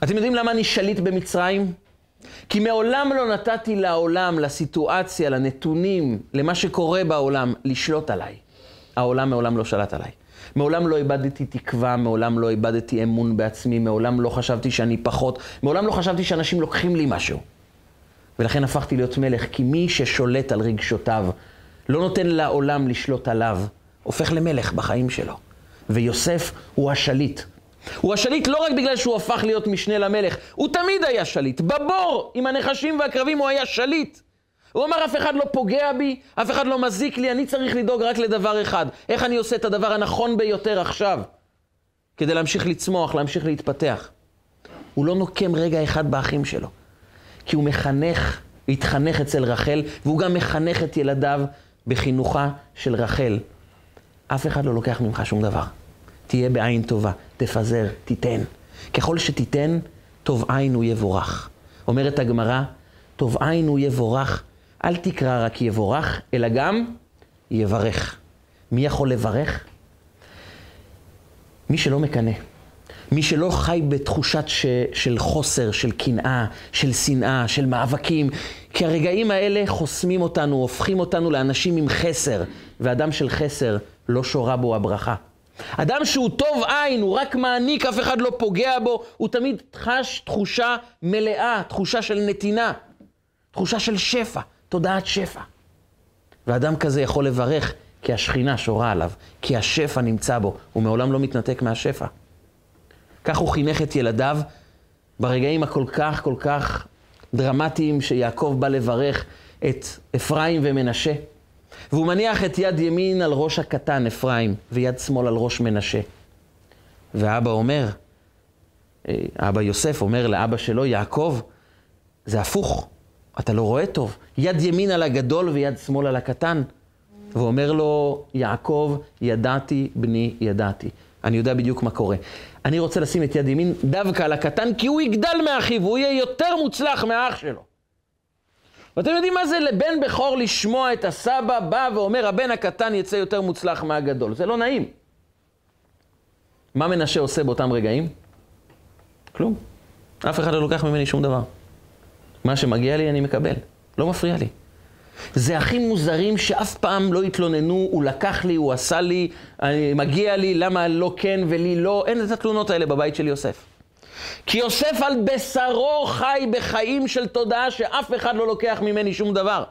אתם יודעים למה אני שליט במצרים? כי מעולם לא נתתי לעולם, לסיטואציה, לנתונים, למה שקורה בעולם, לשלוט עליי. העולם מעולם לא שלט עליי. מעולם לא איבדתי תקווה, מעולם לא איבדתי אמון בעצמי, מעולם לא חשבתי שאני פחות, מעולם לא חשבתי שאנשים לוקחים לי משהו. ולכן הפכתי להיות מלך, כי מי ששולט על רגשותיו, לא נותן לעולם לשלוט עליו, הופך למלך בחיים שלו. ויוסף הוא השליט. הוא השליט לא רק בגלל שהוא הפך להיות משנה למלך, הוא תמיד היה שליט. בבור עם הנחשים והקרבים הוא היה שליט. הוא אמר, אף אחד לא פוגע בי, אף אחד לא מזיק לי, אני צריך לדאוג רק לדבר אחד. איך אני עושה את הדבר הנכון ביותר עכשיו? כדי להמשיך לצמוח, להמשיך להתפתח. הוא לא נוקם רגע אחד באחים שלו, כי הוא מחנך, התחנך אצל רחל, והוא גם מחנך את ילדיו בחינוכה של רחל. אף אחד לא לוקח ממך שום דבר. תהיה בעין טובה, תפזר, תיתן. ככל שתיתן, טוב עין הוא יבורך. אומרת הגמרא, טוב עין הוא יבורך, אל תקרא רק יבורך, אלא גם יברך. מי יכול לברך? מי שלא מקנא. מי שלא חי בתחושת ש, של חוסר, של קנאה, של שנאה, של מאבקים. כי הרגעים האלה חוסמים אותנו, הופכים אותנו לאנשים עם חסר, ואדם של חסר לא שורה בו הברכה. אדם שהוא טוב עין, הוא רק מעניק, אף אחד לא פוגע בו, הוא תמיד חש תחושה מלאה, תחושה של נתינה, תחושה של שפע, תודעת שפע. ואדם כזה יכול לברך כי השכינה שורה עליו, כי השפע נמצא בו, הוא מעולם לא מתנתק מהשפע. כך הוא חינך את ילדיו ברגעים הכל כך כל כך דרמטיים שיעקב בא לברך את אפרים ומנשה. והוא מניח את יד ימין על ראש הקטן, אפרים, ויד שמאל על ראש מנשה. ואבא אומר, אה, אבא יוסף אומר לאבא שלו, יעקב, זה הפוך, אתה לא רואה טוב. יד ימין על הגדול ויד שמאל על הקטן. ואומר לו, יעקב, ידעתי, בני, ידעתי. אני יודע בדיוק מה קורה. אני רוצה לשים את יד ימין דווקא על הקטן, כי הוא יגדל מאחיו, הוא יהיה יותר מוצלח מהאח שלו. ואתם יודעים מה זה לבן בכור לשמוע את הסבא בא ואומר, הבן הקטן יצא יותר מוצלח מהגדול. זה לא נעים. מה מנשה עושה באותם רגעים? כלום. אף אחד לא לוקח ממני שום דבר. מה שמגיע לי אני מקבל. לא מפריע לי. זה הכי מוזרים שאף פעם לא התלוננו, הוא לקח לי, הוא עשה לי, אני, מגיע לי, למה לא כן ולי לא, אין את התלונות האלה בבית של יוסף. כי יוסף על בשרו חי בחיים של תודעה שאף אחד לא לוקח ממני שום דבר.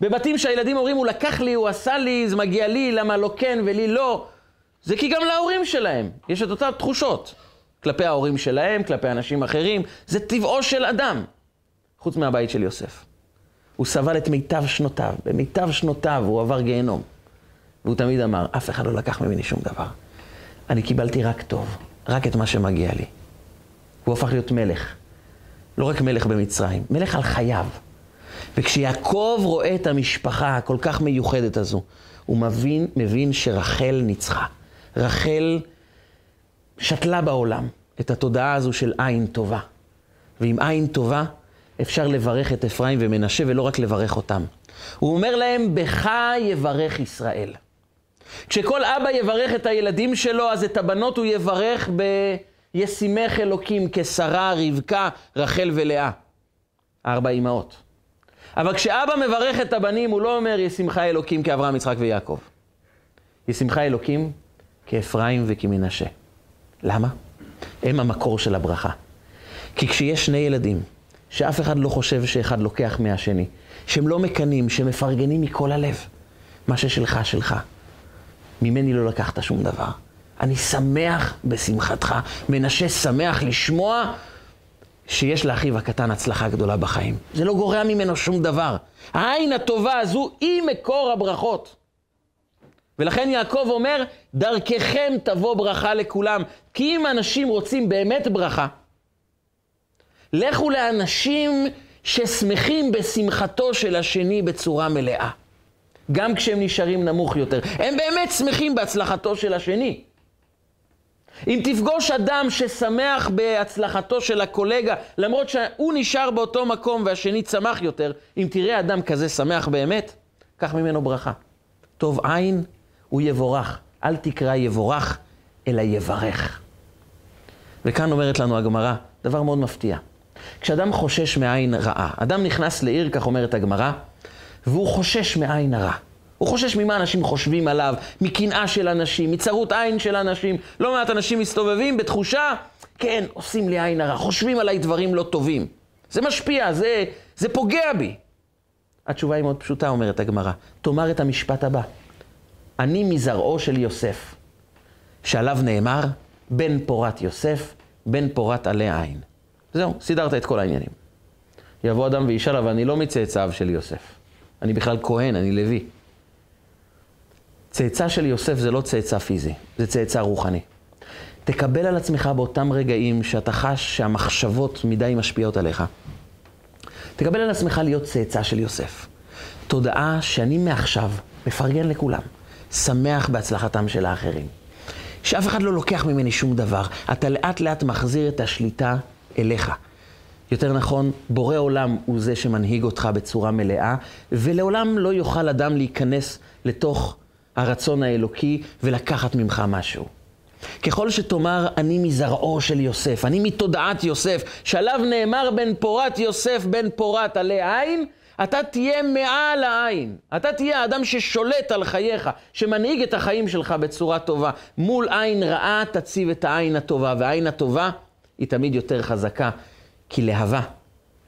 בבתים שהילדים אומרים, הוא לקח לי, הוא עשה לי, זה מגיע לי, למה לא כן ולי לא, זה כי גם להורים שלהם יש את אותן תחושות. כלפי ההורים שלהם, כלפי אנשים אחרים, זה טבעו של אדם, חוץ מהבית של יוסף. הוא סבל את מיטב שנותיו, במיטב שנותיו הוא עבר גיהנום. והוא תמיד אמר, אף אחד לא לקח ממני שום דבר. אני קיבלתי רק טוב, רק את מה שמגיע לי. הוא הפך להיות מלך. לא רק מלך במצרים, מלך על חייו. וכשיעקב רואה את המשפחה הכל כך מיוחדת הזו, הוא מבין, מבין שרחל ניצחה. רחל שתלה בעולם את התודעה הזו של עין טובה. ועם עין טובה, אפשר לברך את אפרים ומנשה ולא רק לברך אותם. הוא אומר להם, בך יברך ישראל. כשכל אבא יברך את הילדים שלו, אז את הבנות הוא יברך בישימך אלוקים, כשרה, רבקה, רחל ולאה. ארבע אמהות. אבל כשאבא מברך את הבנים, הוא לא אומר ישמחה אלוקים כאברהם, יצחק ויעקב. ישמחה אלוקים כאפרים וכמנשה. למה? הם המקור של הברכה. כי כשיש שני ילדים, שאף אחד לא חושב שאחד לוקח מהשני, שהם לא מקנאים, שמפרגנים מכל הלב. מה ששלך, שלך. ממני לא לקחת שום דבר. אני שמח בשמחתך. מנשה שמח לשמוע שיש לאחיו הקטן הצלחה גדולה בחיים. זה לא גורע ממנו שום דבר. העין הטובה הזו היא מקור הברכות. ולכן יעקב אומר, דרככם תבוא ברכה לכולם. כי אם אנשים רוצים באמת ברכה, לכו לאנשים ששמחים בשמחתו של השני בצורה מלאה. גם כשהם נשארים נמוך יותר. הם באמת שמחים בהצלחתו של השני. אם תפגוש אדם ששמח בהצלחתו של הקולגה, למרות שהוא נשאר באותו מקום והשני צמח יותר, אם תראה אדם כזה שמח באמת, קח ממנו ברכה. טוב עין, הוא יבורך. אל תקרא יבורך, אלא יברך. וכאן אומרת לנו הגמרא, דבר מאוד מפתיע. כשאדם חושש מעין רעה, אדם נכנס לעיר, כך אומרת הגמרא, והוא חושש מעין הרע. הוא חושש ממה אנשים חושבים עליו, מקנאה של אנשים, מצרות עין של אנשים. לא מעט אנשים מסתובבים בתחושה, כן, עושים לי עין הרע, חושבים עליי דברים לא טובים. זה משפיע, זה, זה פוגע בי. התשובה היא מאוד פשוטה, אומרת הגמרא. תאמר את המשפט הבא: אני מזרעו של יוסף, שעליו נאמר, בן פורת יוסף, בן פורת עלי עין. זהו, סידרת את כל העניינים. יבוא אדם וישאל, אבל אני לא מצאצאיו של יוסף. אני בכלל כהן, אני לוי. צאצא של יוסף זה לא צאצא פיזי, זה צאצא רוחני. תקבל על עצמך באותם רגעים שאתה חש שהמחשבות מדי משפיעות עליך. תקבל על עצמך להיות צאצא של יוסף. תודעה שאני מעכשיו מפרגן לכולם, שמח בהצלחתם של האחרים. שאף אחד לא לוקח ממני שום דבר. אתה לאט לאט מחזיר את השליטה אליך. יותר נכון, בורא עולם הוא זה שמנהיג אותך בצורה מלאה, ולעולם לא יוכל אדם להיכנס לתוך הרצון האלוקי ולקחת ממך משהו. ככל שתאמר, אני מזרעו של יוסף, אני מתודעת יוסף, שעליו נאמר בן פורת יוסף, בן פורת עלי עין, אתה תהיה מעל העין. אתה תהיה האדם ששולט על חייך, שמנהיג את החיים שלך בצורה טובה. מול עין רעה תציב את העין הטובה, והעין הטובה היא תמיד יותר חזקה, כי להבה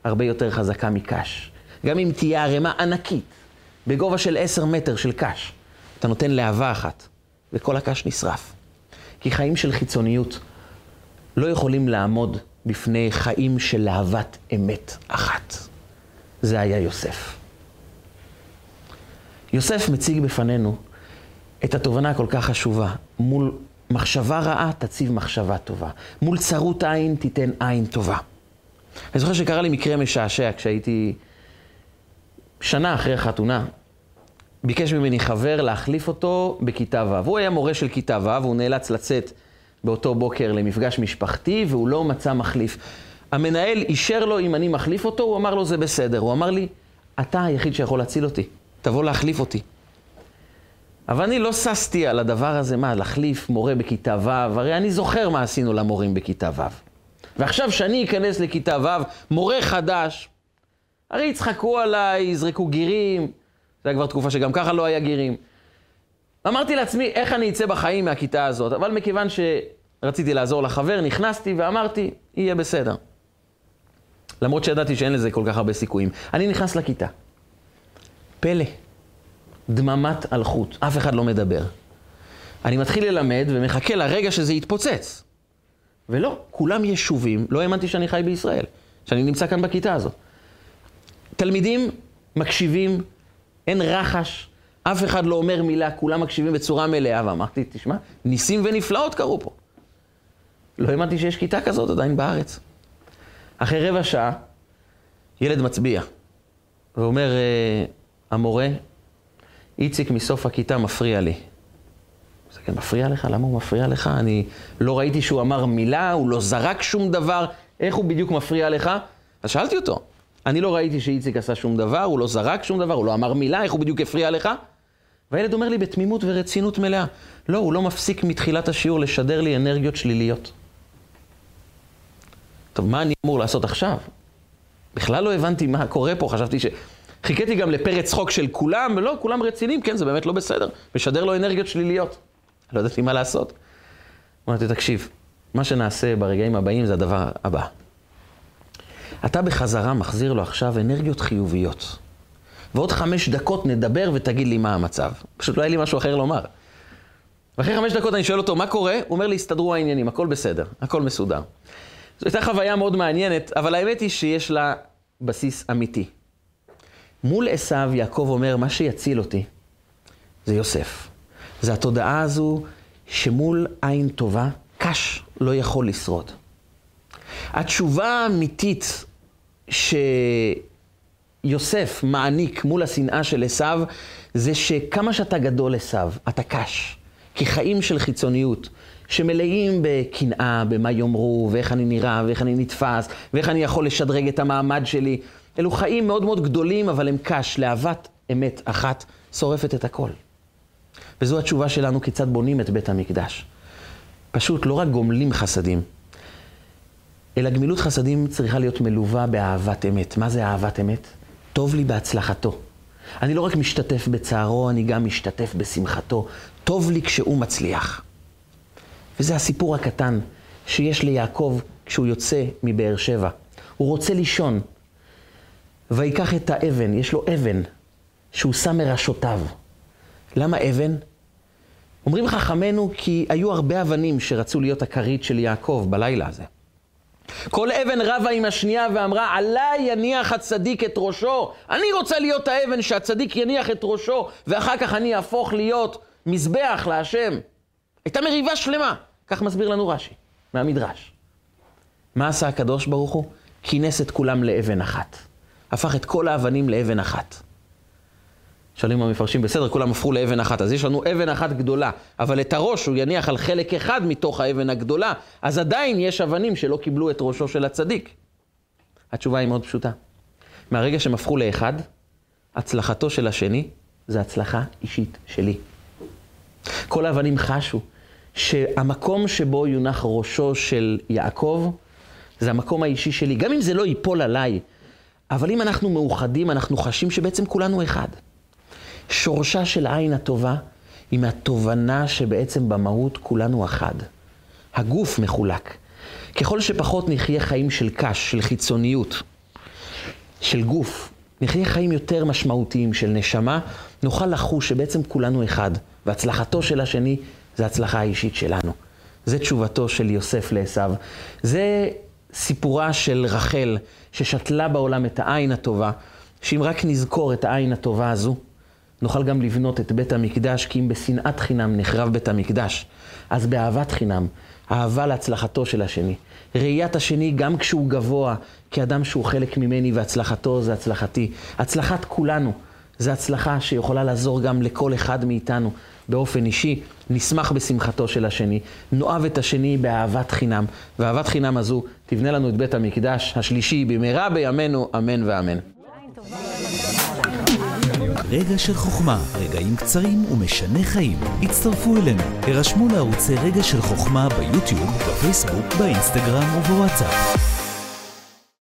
הרבה יותר חזקה מקש. גם אם תהיה ערימה ענקית, בגובה של עשר מטר של קש, אתה נותן להבה אחת, וכל הקש נשרף. כי חיים של חיצוניות לא יכולים לעמוד בפני חיים של להבת אמת אחת. זה היה יוסף. יוסף מציג בפנינו את התובנה הכל כך חשובה. מול מחשבה רעה תציב מחשבה טובה. מול צרות עין תיתן עין טובה. אני זוכר שקרה לי מקרה משעשע כשהייתי שנה אחרי החתונה. ביקש ממני חבר להחליף אותו בכיתה ו'. הוא היה מורה של כיתה ו', והוא נאלץ לצאת באותו בוקר למפגש משפחתי, והוא לא מצא מחליף. המנהל אישר לו אם אני מחליף אותו, הוא אמר לו זה בסדר. הוא אמר לי, אתה היחיד שיכול להציל אותי, תבוא להחליף אותי. אבל אני לא ששתי על הדבר הזה, מה, להחליף מורה בכיתה ו', הרי אני זוכר מה עשינו למורים בכיתה ו'. ועכשיו שאני אכנס לכיתה ו', מורה חדש, הרי יצחקו עליי, יזרקו גירים, זה היה כבר תקופה שגם ככה לא היה גירים. אמרתי לעצמי, איך אני אצא בחיים מהכיתה הזאת? אבל מכיוון שרציתי לעזור לחבר, נכנסתי ואמרתי, יהיה בסדר. למרות שידעתי שאין לזה כל כך הרבה סיכויים. אני נכנס לכיתה. פלא. דממת אלחוט. אף אחד לא מדבר. אני מתחיל ללמד ומחכה לרגע שזה יתפוצץ. ולא, כולם ישובים, לא האמנתי שאני חי בישראל, שאני נמצא כאן בכיתה הזאת. תלמידים מקשיבים, אין רחש, אף אחד לא אומר מילה, כולם מקשיבים בצורה מלאה, ואמרתי, תשמע, ניסים ונפלאות קרו פה. לא האמנתי שיש כיתה כזאת עדיין בארץ. אחרי רבע שעה, ילד מצביע, ואומר, אה, המורה, איציק מסוף הכיתה מפריע לי. זה כן מפריע לך? למה הוא מפריע לך? אני לא ראיתי שהוא אמר מילה, הוא לא זרק שום דבר, איך הוא בדיוק מפריע לך? אז שאלתי אותו, אני לא ראיתי שאיציק עשה שום דבר, הוא לא זרק שום דבר, הוא לא אמר מילה, איך הוא בדיוק הפריע לך? והילד אומר לי בתמימות ורצינות מלאה, לא, הוא לא מפסיק מתחילת השיעור לשדר לי אנרגיות שליליות. טוב, מה אני אמור לעשות עכשיו? בכלל לא הבנתי מה קורה פה, חשבתי ש... חיכיתי גם לפרץ צחוק של כולם, ולא, כולם רציניים, כן, זה באמת לא בסדר. משדר לו אנרגיות שליליות. לא ידעתי מה לעשות. אמרתי, תקשיב, מה שנעשה ברגעים הבאים זה הדבר הבא. אתה בחזרה מחזיר לו עכשיו אנרגיות חיוביות. ועוד חמש דקות נדבר ותגיד לי מה המצב. פשוט לא היה לי משהו אחר לומר. ואחרי חמש דקות אני שואל אותו, מה קורה? הוא אומר לי, הסתדרו העניינים, הכל בסדר, הכל מסודר. זו הייתה חוויה מאוד מעניינת, אבל האמת היא שיש לה בסיס אמיתי. מול עשיו, יעקב אומר, מה שיציל אותי זה יוסף. זה התודעה הזו שמול עין טובה, קש לא יכול לשרוד. התשובה האמיתית שיוסף מעניק מול השנאה של עשיו, זה שכמה שאתה גדול עשיו, אתה קש. כי חיים של חיצוניות, שמלאים בקנאה, במה יאמרו, ואיך אני נראה, ואיך אני נתפס, ואיך אני יכול לשדרג את המעמד שלי, אלו חיים מאוד מאוד גדולים, אבל הם קש. לאהבת אמת אחת שורפת את הכל. וזו התשובה שלנו כיצד בונים את בית המקדש. פשוט לא רק גומלים חסדים, אלא גמילות חסדים צריכה להיות מלווה באהבת אמת. מה זה אהבת אמת? טוב לי בהצלחתו. אני לא רק משתתף בצערו, אני גם משתתף בשמחתו. טוב לי כשהוא מצליח. וזה הסיפור הקטן שיש ליעקב כשהוא יוצא מבאר שבע. הוא רוצה לישון, ויקח את האבן, יש לו אבן, שהוא שם מראשותיו. למה אבן? אומרים חכמינו כי היו הרבה אבנים שרצו להיות הכרית של יעקב בלילה הזה. כל אבן רבה עם השנייה ואמרה, עליי יניח הצדיק את ראשו. אני רוצה להיות האבן שהצדיק יניח את ראשו, ואחר כך אני אהפוך להיות מזבח להשם. הייתה מריבה שלמה. כך מסביר לנו רש"י, מהמדרש. מה עשה הקדוש ברוך הוא? כינס את כולם לאבן אחת. הפך את כל האבנים לאבן אחת. שואלים המפרשים, בסדר, כולם הפכו לאבן אחת, אז יש לנו אבן אחת גדולה, אבל את הראש הוא יניח על חלק אחד מתוך האבן הגדולה, אז עדיין יש אבנים שלא קיבלו את ראשו של הצדיק. התשובה היא מאוד פשוטה. מהרגע שהם הפכו לאחד, הצלחתו של השני זה הצלחה אישית שלי. כל האבנים חשו שהמקום שבו יונח ראשו של יעקב, זה המקום האישי שלי, גם אם זה לא ייפול עליי, אבל אם אנחנו מאוחדים, אנחנו חשים שבעצם כולנו אחד. שורשה של עין הטובה היא מהתובנה שבעצם במהות כולנו אחד. הגוף מחולק. ככל שפחות נחיה חיים של קש, של חיצוניות, של גוף, נחיה חיים יותר משמעותיים של נשמה, נוכל לחוש שבעצם כולנו אחד, והצלחתו של השני זה הצלחה האישית שלנו. זה תשובתו של יוסף לעשו. זה סיפורה של רחל, ששתלה בעולם את העין הטובה, שאם רק נזכור את העין הטובה הזו, נוכל גם לבנות את בית המקדש, כי אם בשנאת חינם נחרב בית המקדש, אז באהבת חינם, אהבה להצלחתו של השני. ראיית השני גם כשהוא גבוה, כאדם שהוא חלק ממני והצלחתו זה הצלחתי. הצלחת כולנו זה הצלחה שיכולה לעזור גם לכל אחד מאיתנו באופן אישי. נשמח בשמחתו של השני, נאהב את השני באהבת חינם, ואהבת חינם הזו תבנה לנו את בית המקדש השלישי במהרה בימינו, אמן ואמן. רגע של חוכמה, רגעים קצרים ומשנה חיים. הצטרפו אלינו, הרשמו לערוצי רגע של חוכמה ביוטיוב, בפייסבוק, באינסטגרם ובוואטסאפ.